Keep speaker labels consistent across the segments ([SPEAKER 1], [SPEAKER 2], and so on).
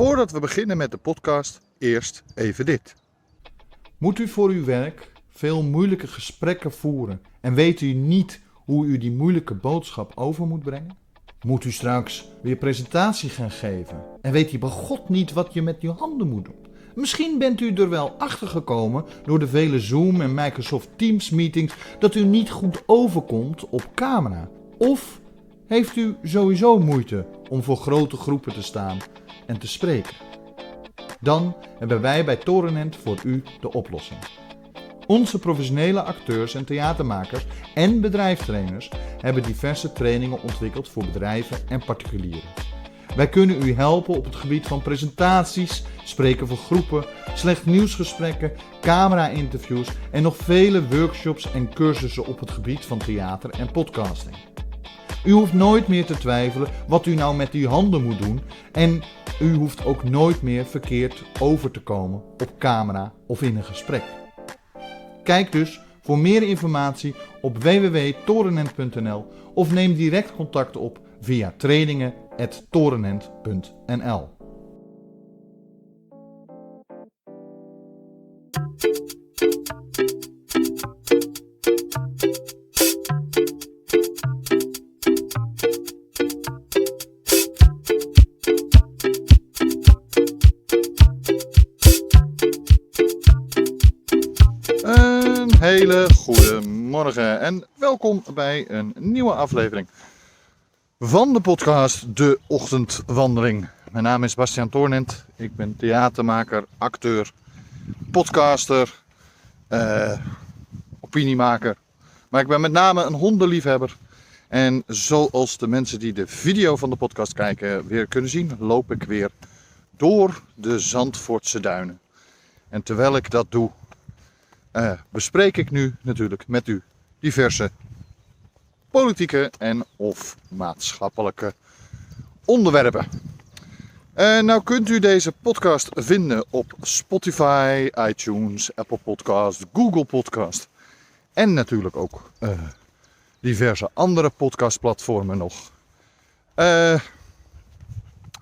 [SPEAKER 1] Voordat we beginnen met de podcast, eerst even dit.
[SPEAKER 2] Moet u voor uw werk veel moeilijke gesprekken voeren en weet u niet hoe u die moeilijke boodschap over moet brengen? Moet u straks weer presentatie gaan geven en weet u bij God niet wat je met uw handen moet doen? Misschien bent u er wel achter gekomen door de vele Zoom en Microsoft Teams meetings dat u niet goed overkomt op camera. Of heeft u sowieso moeite om voor grote groepen te staan en te spreken? Dan hebben wij bij Torenent voor u de oplossing. Onze professionele acteurs en theatermakers en bedrijfstrainers hebben diverse trainingen ontwikkeld voor bedrijven en particulieren. Wij kunnen u helpen op het gebied van presentaties, spreken voor groepen, slecht nieuwsgesprekken, camera-interviews en nog vele workshops en cursussen op het gebied van theater en podcasting. U hoeft nooit meer te twijfelen wat u nou met uw handen moet doen en u hoeft ook nooit meer verkeerd over te komen op camera of in een gesprek. Kijk dus voor meer informatie op www.torenent.nl of neem direct contact op via trainingen.torenent.nl.
[SPEAKER 1] hele goede morgen en welkom bij een nieuwe aflevering van de podcast De Ochtendwandeling. Mijn naam is Bastiaan Toornent. Ik ben theatermaker, acteur, podcaster, eh, opiniemaker. Maar ik ben met name een hondenliefhebber. En zoals de mensen die de video van de podcast kijken weer kunnen zien, loop ik weer door de Zandvoortse duinen. En terwijl ik dat doe, eh, bespreek ik nu natuurlijk met u diverse politieke en of maatschappelijke onderwerpen. En nou kunt u deze podcast vinden op Spotify, iTunes, Apple Podcast, Google Podcast en natuurlijk ook eh, diverse andere podcastplatformen nog. Eh,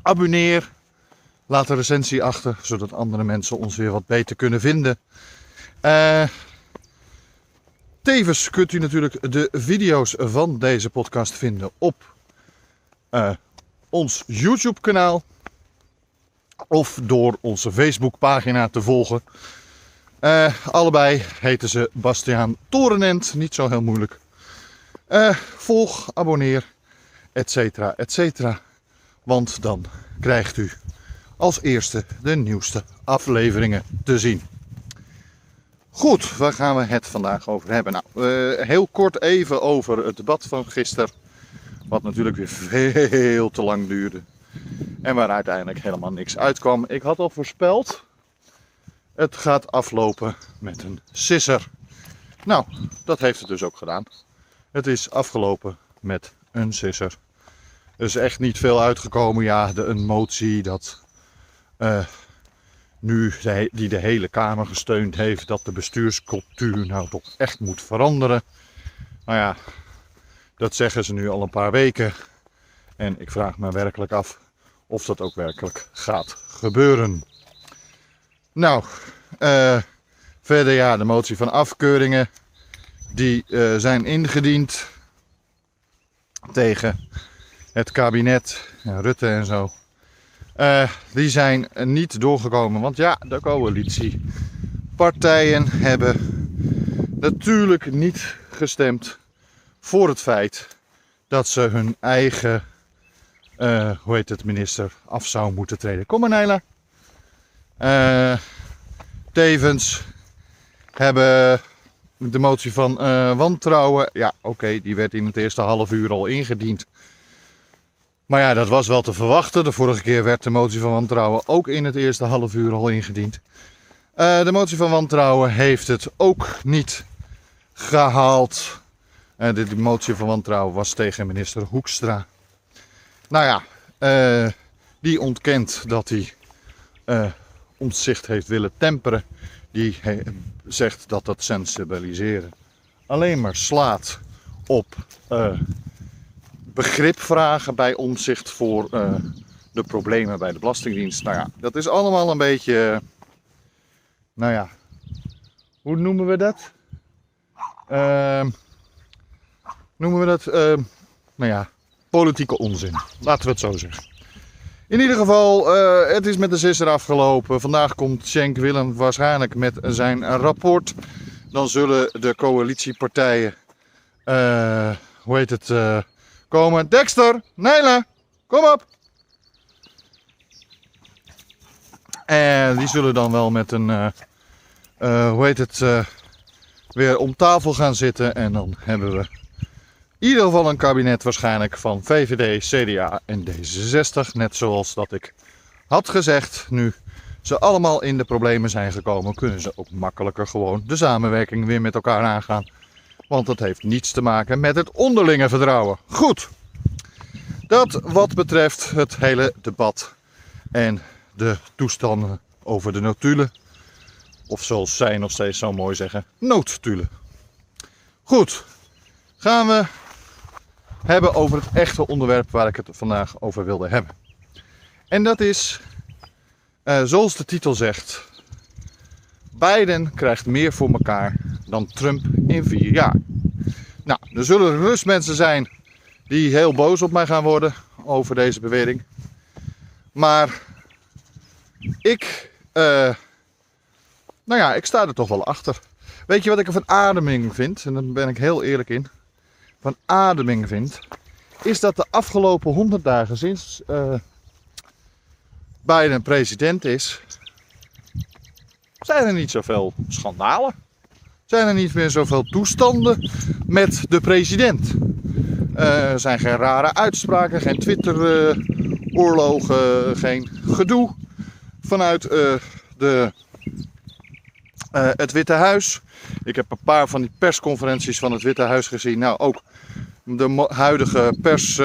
[SPEAKER 1] abonneer, laat een recensie achter, zodat andere mensen ons weer wat beter kunnen vinden. Eh, tevens kunt u natuurlijk de video's van deze podcast vinden op eh, ons YouTube kanaal. Of door onze Facebook pagina te volgen. Eh, allebei heten ze Bastiaan Torenent, niet zo heel moeilijk. Volg, abonneer, etcetera, etcetera. Want dan krijgt u als eerste de nieuwste afleveringen te zien. Goed, waar gaan we het vandaag over hebben? Nou, eh, heel kort even over het debat van gisteren. Wat natuurlijk weer veel te lang duurde. En waar uiteindelijk helemaal niks uitkwam. Ik had al voorspeld. Het gaat aflopen met een sisser. Nou, dat heeft het dus ook gedaan. Het is afgelopen met een sisser. Er is echt niet veel uitgekomen. Ja, de, een motie dat eh, nu die de hele Kamer gesteund heeft dat de bestuurscultuur nou toch echt moet veranderen. Nou ja, dat zeggen ze nu al een paar weken. En ik vraag me werkelijk af of dat ook werkelijk gaat gebeuren. Nou, eh, verder ja, de motie van afkeuringen. Die eh, zijn ingediend tegen het kabinet, ja, Rutte en zo. Eh, die zijn niet doorgekomen, want ja, de coalitiepartijen hebben natuurlijk niet gestemd voor het feit dat ze hun eigen, eh, hoe heet het, minister af zou moeten treden. Kom maar, Nijla. Eh, tevens hebben de motie van wantrouwen, ja, oké, die werd in het eerste half uur al ingediend. Maar ja, dat was wel te verwachten. De vorige keer werd de motie van wantrouwen ook in het eerste half uur al ingediend. Eh, de motie van wantrouwen heeft het ook niet gehaald. Eh, de, motie van wantrouwen was tegen minister Hoekstra. Nou ja, eh, die ontkent dat hij omzicht heeft willen temperen. Die zegt dat dat sensibiliseren alleen maar slaat op begrip vragen bij omzicht voor eh, de problemen bij de Belastingdienst. Nou ja, dat is allemaal een beetje, nou ja, hoe noemen we dat? Ehm, noemen we dat, ehm, nou ja, politieke onzin. Laten we het zo zeggen. In ieder geval, eh, het is met de zesser afgelopen. Vandaag komt Schenk Willem waarschijnlijk met zijn rapport. Dan zullen de coalitiepartijen, eh, hoe heet het, eh, komen. Dexter, Nijla, kom op! En die zullen dan wel met een, hoe heet het, weer om tafel gaan zitten. En dan hebben we in ieder geval een kabinet waarschijnlijk van VVD, CDA en D66. Net zoals dat ik had gezegd, nu ze allemaal in de problemen zijn gekomen, kunnen ze ook makkelijker gewoon de samenwerking weer met elkaar aangaan. Want dat heeft niets te maken met het onderlinge vertrouwen. Goed, dat wat betreft het hele debat en de toestanden over de notulen. Of zoals zij nog steeds zo mooi zeggen, noodtulen. Goed, gaan we hebben over het echte onderwerp waar ik het vandaag over wilde hebben. En dat is, uh, zoals de titel zegt, Biden krijgt meer voor elkaar dan Trump in vier jaar. Nou, er zullen rust mensen zijn die heel boos op mij gaan worden over deze bewering. Maar ik, uh, nou ja, ik sta er toch wel achter. Weet je wat ik er van ademing vind? En daar ben ik heel eerlijk in van ademing vind, is dat de afgelopen 100 dagen sinds uh, Biden president is, zijn er niet zoveel schandalen. Zijn er niet meer zoveel toestanden met de president. Uh, er zijn geen rare uitspraken, geen Twitter-oorlogen, geen gedoe vanuit uh, de, het Witte Huis. Ik heb een paar van die persconferenties van het Witte Huis gezien. Nou, ook de huidige pers.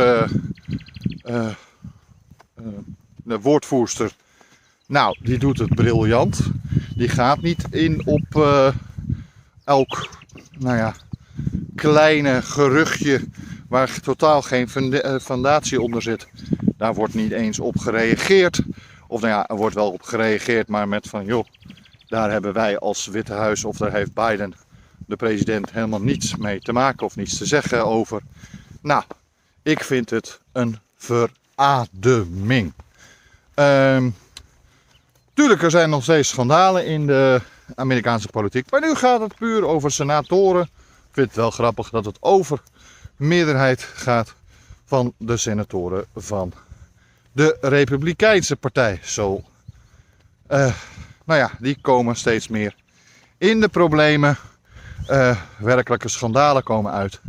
[SPEAKER 1] Woordvoerster. Nou, die doet het briljant. Die gaat niet in op elk, nou ja, kleine geruchtje waar totaal geen fundatie onder zit. Daar wordt niet eens op gereageerd. Of nou ja, er wordt wel op gereageerd, maar met van joh, daar hebben wij als Witte Huis of daar heeft Biden, de president, helemaal niets mee te maken of niets te zeggen over. Nou, ik vind het een verademing. Um, tuurlijk, er zijn nog steeds schandalen in de Amerikaanse politiek. Maar nu gaat het puur over senatoren. Ik vind het wel grappig dat het over meerderheid gaat van de senatoren van de Republikeinse partij. Zo uh, nou ja, die komen steeds meer in de problemen. Uh, werkelijke schandalen komen uit.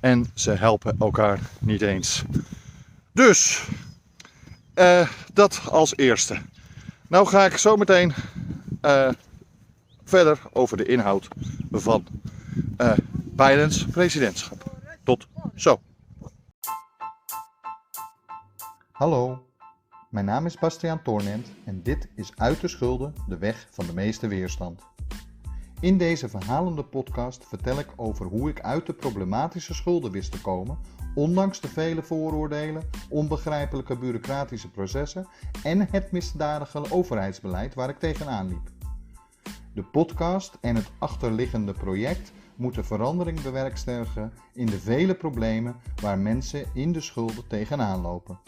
[SPEAKER 1] En ze helpen elkaar niet eens. Dus, uh, dat als eerste. Nou ga ik zo meteen verder over de inhoud van Bidens presidentschap. Tot zo.
[SPEAKER 2] Hallo. Mijn naam is Bastiaan Toornent en dit is Uit de Schulden, de weg van de meeste weerstand. In deze verhalende podcast vertel ik over hoe ik uit de problematische schulden wist te komen, ondanks de vele vooroordelen, onbegrijpelijke bureaucratische processen en het misdadige overheidsbeleid waar ik tegenaan liep. De podcast en het achterliggende project moeten verandering bewerkstelligen in de vele problemen waar mensen in de schulden tegenaan lopen.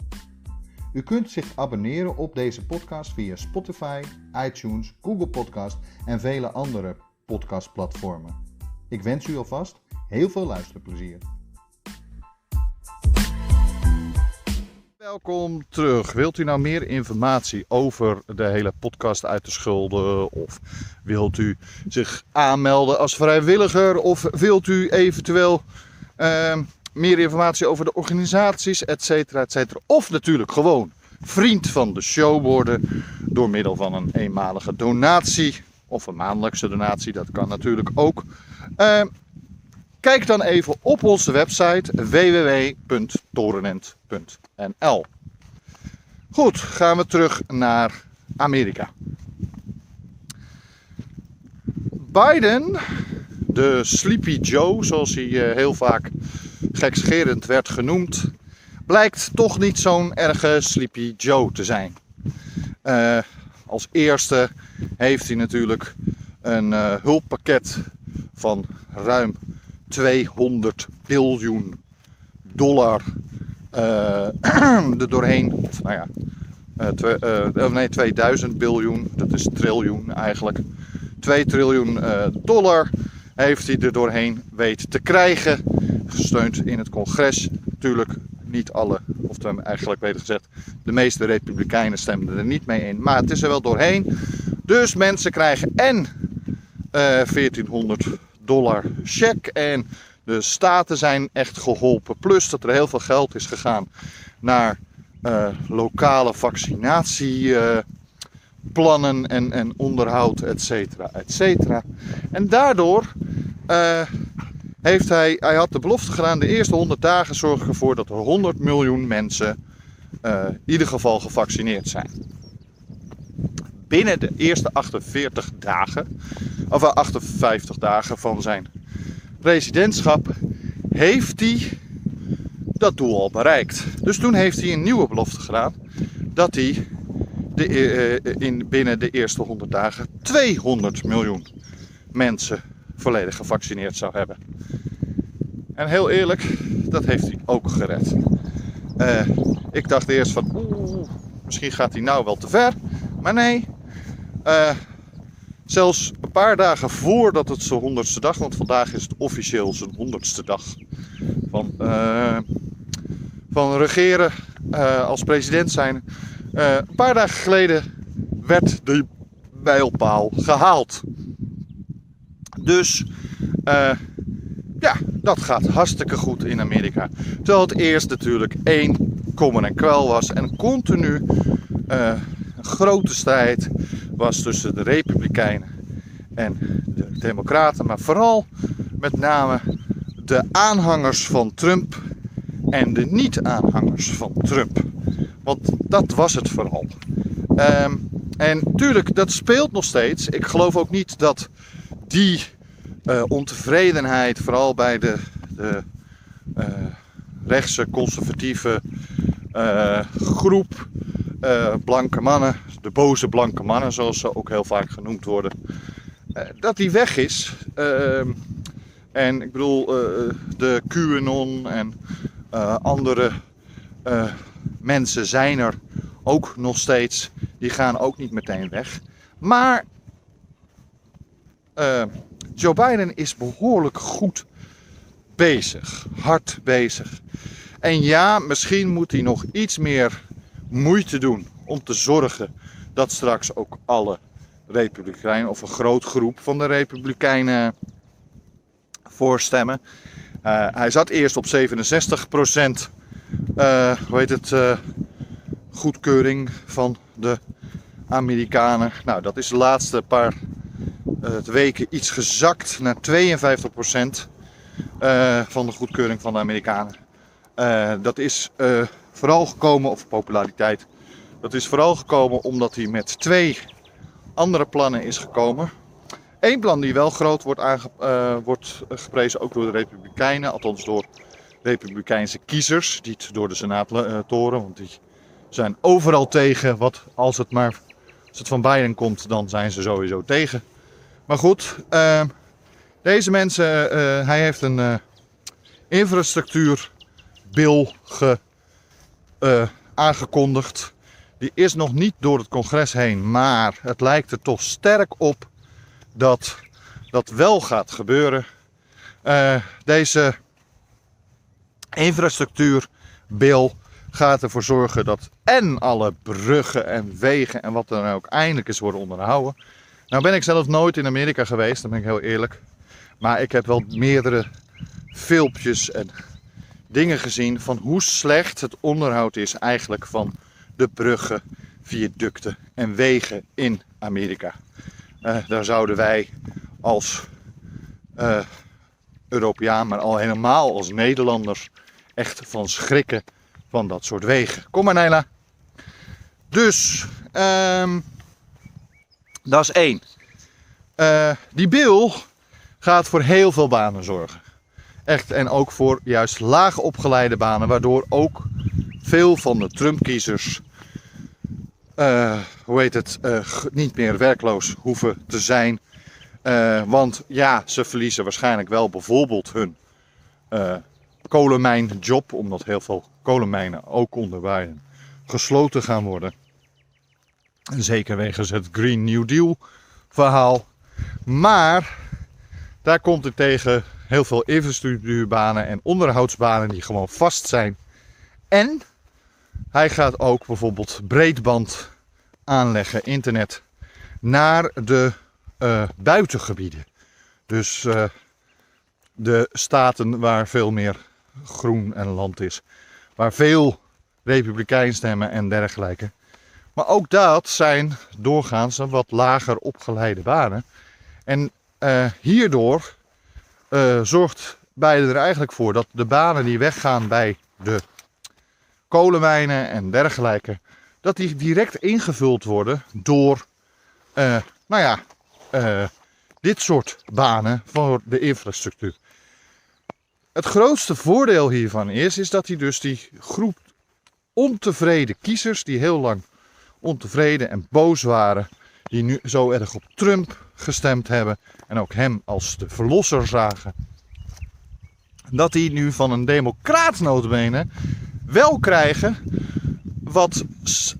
[SPEAKER 2] U kunt zich abonneren op deze podcast via Spotify, iTunes, Google Podcast en vele andere podcastplatformen. Ik wens u alvast heel veel luisterplezier.
[SPEAKER 1] Welkom terug. Wilt u nou meer informatie over de hele podcast uit de schulden? Of wilt u zich aanmelden als vrijwilliger? Of wilt u eventueel uh, meer informatie over de organisaties, et cetera, et cetera. Of natuurlijk gewoon vriend van de show worden door middel van een eenmalige donatie of een maandelijkse donatie, dat kan natuurlijk ook. Uh, kijk dan even op onze website www.torenent.nl. Goed, gaan we terug naar Amerika. Biden, de Sleepy Joe, zoals hij uh, heel vaak gekscherend werd genoemd, blijkt toch niet zo'n erge Sleepy Joe te zijn. Uh, als eerste heeft hij natuurlijk een uh, hulppakket van ruim 200 biljoen dollar uh, er doorheen. Of, nou ja, uh, nee, 2000 biljoen, dat is triljoen eigenlijk. 2 triljoen dollar heeft hij er doorheen weten te krijgen. Gesteund in het congres. Natuurlijk niet alle, of eigenlijk beter gezegd, de meeste republikeinen stemden er niet mee in. Maar het is er wel doorheen. Dus mensen krijgen en uh, eh, 1400 dollar check en de staten zijn echt geholpen. Plus dat er heel veel geld is gegaan naar uh, lokale vaccinatieplannen en, en onderhoud, et cetera, et cetera. En daardoor uh, heeft hij, hij had de belofte gedaan, de eerste 100 dagen zorgen ervoor dat er 100 miljoen mensen in ieder geval gevaccineerd zijn. Binnen de eerste 48 dagen, of 58 dagen van zijn presidentschap, heeft hij dat doel al bereikt. Dus toen heeft hij een nieuwe belofte gedaan dat hij de, uh, in, binnen de eerste 100 dagen 200 miljoen mensen volledig gevaccineerd zou hebben. En heel eerlijk, dat heeft hij ook gered. Uh, ik dacht eerst van, oeh, misschien gaat hij nou wel te ver. Maar nee, zelfs een paar dagen voordat het zijn honderdste dag, want vandaag is het officieel zijn honderdste dag van, uh, van regeren als president zijn. een paar dagen geleden werd de mijlpaal gehaald. Dus ja, dat gaat hartstikke goed in Amerika. Terwijl het eerst natuurlijk één kommer en kwel was. En continu een grote strijd was tussen de Republikeinen en de Democraten. Maar vooral met name de aanhangers van Trump en de niet-aanhangers van Trump. Want dat was het vooral. Um, en tuurlijk, dat speelt nog steeds. Ik geloof ook niet dat die uh, ontevredenheid, vooral bij de, de uh, rechtse conservatieve uh, groep blanke mannen, de boze blanke mannen zoals ze ook heel vaak genoemd worden, dat die weg is. Ehm, en ik bedoel, de QAnon en andere mensen zijn er ook nog steeds. Die gaan ook niet meteen weg. Maar Joe Biden is behoorlijk goed bezig, hard bezig. En ja, misschien moet hij nog iets meer moeite doen om te zorgen dat straks ook alle Republikeinen of een groot groep van de Republikeinen voorstemmen. Uh, hij zat eerst op 67 procent, uh, hoe heet het, uh, goedkeuring van de Amerikanen. Nou, dat is de laatste paar weken iets gezakt naar 52% uh, van de goedkeuring van de Amerikanen. Dat is vooral gekomen, of populariteit, dat is vooral gekomen omdat hij met twee andere plannen is gekomen. Eén plan die wel groot wordt, aange, wordt geprezen, ook door de Republikeinen, althans door Republikeinse kiezers, niet door de senatoren, want die zijn overal tegen. Wat als het maar als het van Biden komt, dan zijn ze sowieso tegen. Maar goed, uh, deze mensen, uh, hij heeft een infrastructuurbil ge, aangekondigd. Die is nog niet door het congres heen, maar het lijkt er toch sterk op dat dat wel gaat gebeuren. deze infrastructuurbil gaat ervoor zorgen dat en alle bruggen en wegen en wat dan ook eindelijk is worden onderhouden. Nou ben ik zelf nooit in Amerika geweest, dan ben ik heel eerlijk. Maar ik heb wel meerdere filmpjes en dingen gezien van hoe slecht het onderhoud is eigenlijk van de bruggen, viaducten en wegen in Amerika. Uh, daar zouden wij als uh, Europeaan, maar al helemaal als Nederlanders, echt van schrikken van dat soort wegen. Kom maar Nela. Dus, um, dat is één. Uh, die bil gaat voor heel veel banen zorgen. Echt, en ook voor juist laag opgeleide banen, waardoor ook veel van de Trump-kiezers, eh, hoe heet het, eh, niet meer werkloos hoeven te zijn. Eh, want ja, ze verliezen waarschijnlijk wel bijvoorbeeld hun kolenmijnjob, omdat heel veel kolenmijnen ook onder Biden gesloten gaan worden. En zeker wegens het Green New Deal verhaal. Maar daar komt er tegen heel veel infrastructuurbanen en onderhoudsbanen die gewoon vast zijn. En hij gaat ook bijvoorbeeld breedband aanleggen, internet, naar de eh, buitengebieden. Dus eh, de staten waar veel meer groen en land is. Waar veel republikein stemmen en dergelijke. Maar ook dat zijn doorgaans een wat lager opgeleide banen. En eh, hierdoor eh, zorgt Biden er eigenlijk voor dat de banen die weggaan bij de kolenmijnen en dergelijke, dat die direct ingevuld worden door, eh, nou ja, eh, dit soort banen voor de infrastructuur. Het grootste voordeel hiervan is, is dat hij dus die groep ontevreden kiezers, die heel lang ontevreden en boos waren, die nu zo erg op Trump gestemd hebben en ook hem als de verlosser zagen, dat die nu van een democraat wel krijgen wat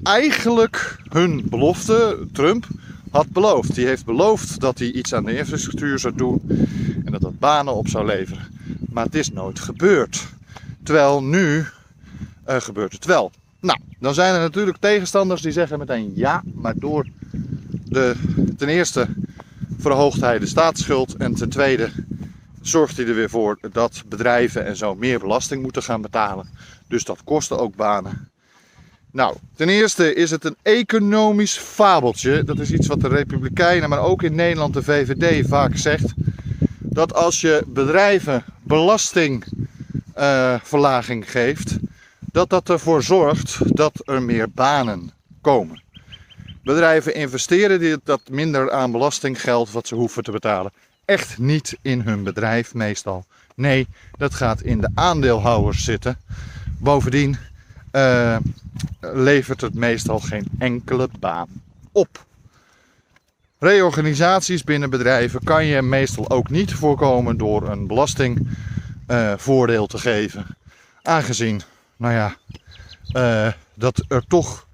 [SPEAKER 1] eigenlijk hun belofte, Trump, had beloofd. Die heeft beloofd dat hij iets aan de infrastructuur zou doen en dat dat banen op zou leveren. Maar het is nooit gebeurd. Terwijl nu eh, gebeurt het wel. Nou, dan zijn er natuurlijk tegenstanders die zeggen meteen ja, maar door de, ten eerste verhoogt hij de staatsschuld en ten tweede zorgt hij er weer voor dat bedrijven en zo meer belasting moeten gaan betalen. Dus dat kostte ook banen. Nou, ten eerste is het een economisch fabeltje. Dat is iets wat de Republikeinen, maar ook in Nederland de VVD vaak zegt. Dat als je bedrijven belastingverlaging geeft, dat dat ervoor zorgt dat er meer banen komen. Bedrijven investeren dat minder aan belastinggeld wat ze hoeven te betalen. Echt niet in hun bedrijf meestal. Nee, dat gaat in de aandeelhouders zitten. Bovendien eh, levert het meestal geen enkele baan op. Reorganisaties binnen bedrijven kan je meestal ook niet voorkomen door een belastingvoordeel te geven. Aangezien, nou ja, eh, dat er toch,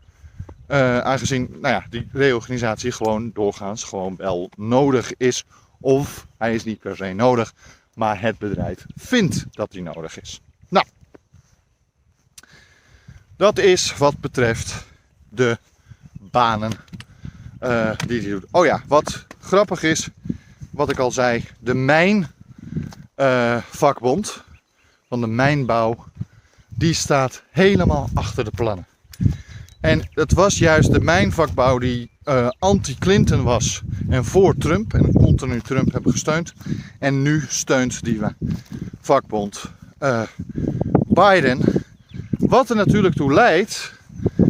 [SPEAKER 1] eh, aangezien nou ja, die reorganisatie gewoon doorgaans gewoon wel nodig is. Of hij is niet per se nodig, maar het bedrijf vindt dat hij nodig is. Nou, dat is wat betreft de banen eh, die hij doet. Oh ja, wat grappig is, wat ik al zei, de mijnvakbond van de mijnbouw, die staat helemaal achter de plannen. En het was juist de mijnvakbouw die eh, anti-Clinton was en voor Trump en continu Trump hebben gesteund. En nu steunt die vakbond eh, Biden. Wat er natuurlijk toe leidt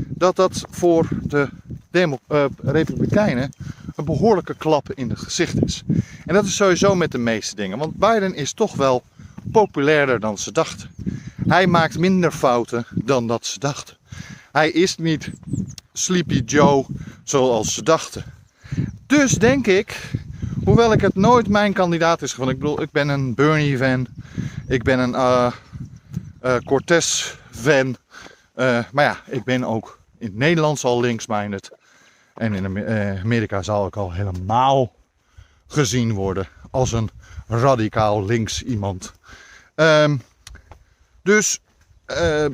[SPEAKER 1] dat dat voor de eh, Republikeinen een behoorlijke klap in het gezicht is. En dat is sowieso met de meeste dingen, want Biden is toch wel populairder dan ze dachten. Hij maakt minder fouten dan dat ze dachten. Hij is niet Sleepy Joe zoals ze dachten. Dus denk ik, hoewel ik het nooit mijn kandidaat is gevonden. Ik bedoel, ik ben een Bernie fan. Ik ben een uh, uh, Cortez fan. Uh, maar ja, ik ben ook in het Nederlands al links-minded. En in Amerika zal ik al helemaal gezien worden als een radicaal links iemand. Um, dus uh,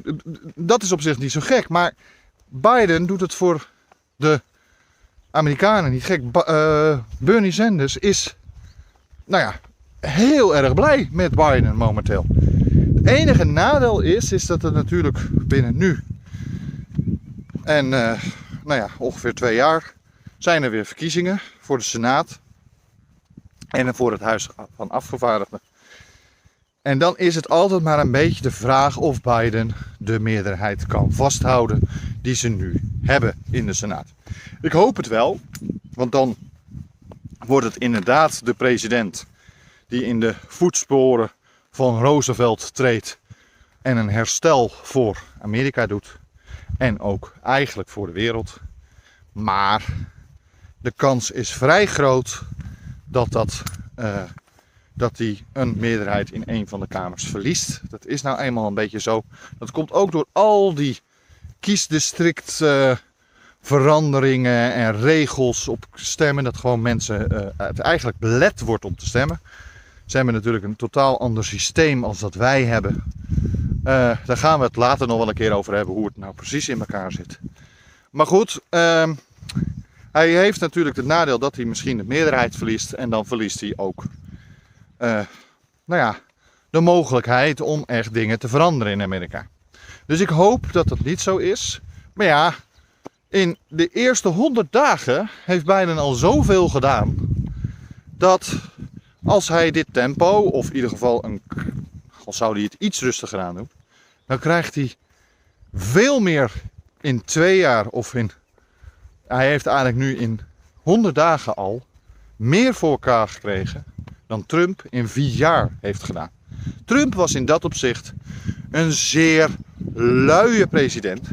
[SPEAKER 1] dat is op zich niet zo gek. Maar Biden doet het voor de Amerikanen niet gek. Uh, Bernie Sanders is, nou ja, heel erg blij met Biden momenteel. Het enige nadeel is, is dat er natuurlijk binnen nu en uh, nou ja, ongeveer twee jaar zijn er weer verkiezingen voor de Senaat en voor het Huis van Afgevaardigden. En dan is het altijd maar een beetje de vraag of Biden de meerderheid kan vasthouden die ze nu hebben in de Senaat. Ik hoop het wel, want dan wordt het inderdaad de president die in de voetsporen van Roosevelt treedt en een herstel voor Amerika doet. En ook eigenlijk voor de wereld. Maar de kans is vrij groot dat dat. eh, dat hij een meerderheid in een van de kamers verliest. Dat is nou eenmaal een beetje zo. Dat komt ook door al die kiesdistrict eh, en regels op stemmen. Dat gewoon mensen eh, het eigenlijk belet wordt om te stemmen. Ze hebben natuurlijk een totaal ander systeem als dat wij hebben. Eh, daar gaan we het later nog wel een keer over hebben hoe het nou precies in elkaar zit. Maar goed, ehm, hij heeft natuurlijk het nadeel dat hij misschien de meerderheid verliest. En dan verliest hij ook eh, nou ja, de mogelijkheid om echt dingen te veranderen in Amerika. Dus ik hoop dat dat niet zo is. Maar ja, in de eerste 100 dagen heeft Biden al zoveel gedaan. Dat als hij dit tempo, of in ieder geval een, al zou hij het iets rustiger aan doen, dan krijgt hij veel meer in twee jaar of in. Hij heeft eigenlijk nu in 100 dagen al meer voor elkaar gekregen dan Trump in vier jaar heeft gedaan. Trump was in dat opzicht een zeer luie president.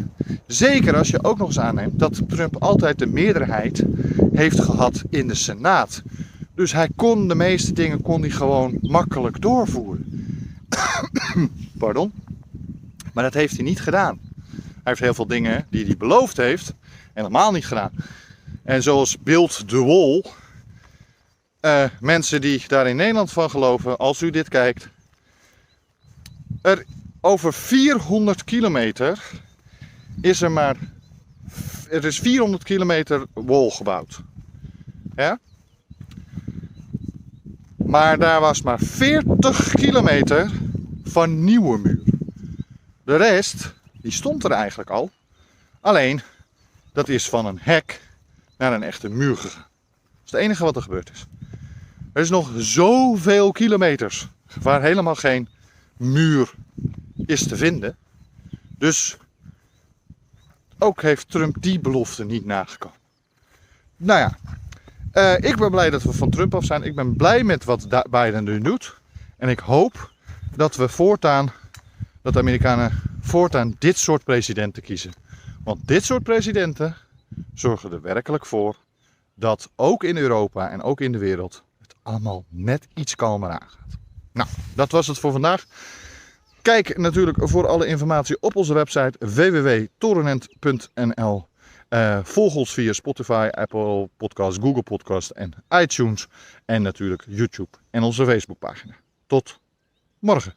[SPEAKER 1] Zeker als je ook nog eens aanneemt dat Trump altijd de meerderheid heeft gehad in de Senaat. Dus hij kon de meeste dingen kon hij gewoon makkelijk doorvoeren. Pardon. Maar dat heeft hij niet gedaan. Hij heeft heel veel dingen die hij beloofd heeft, helemaal niet gedaan. En zoals Build the Wall, eh, mensen die daar in Nederland van geloven, als u dit kijkt. Er over 400 kilometer is er maar. Er is 400 kilometer wall gebouwd. Ja? Maar daar was maar 40 kilometer van nieuwe muur. De rest, die stond er eigenlijk al. Alleen, dat is van een hek naar een echte muur gegaan. Dat is het enige wat er gebeurd is. Er is nog zoveel kilometers waar helemaal geen muur is te vinden. Dus ook heeft Trump die belofte niet nagekomen. Nou ja, eh, ik ben blij dat we van Trump af zijn. Ik ben blij met wat Biden nu doet. En ik hoop dat we voortaan, dat de Amerikanen voortaan dit soort presidenten kiezen. Want dit soort presidenten zorgen er werkelijk voor dat ook in Europa en ook in de wereld allemaal net iets kalmer aangaat. Nou, dat was het voor vandaag. Kijk natuurlijk voor alle informatie op onze website www.torenent.nl. Eh, volg ons via Spotify, Apple Podcast, Google Podcast en iTunes. En natuurlijk YouTube en onze Facebookpagina. Tot morgen.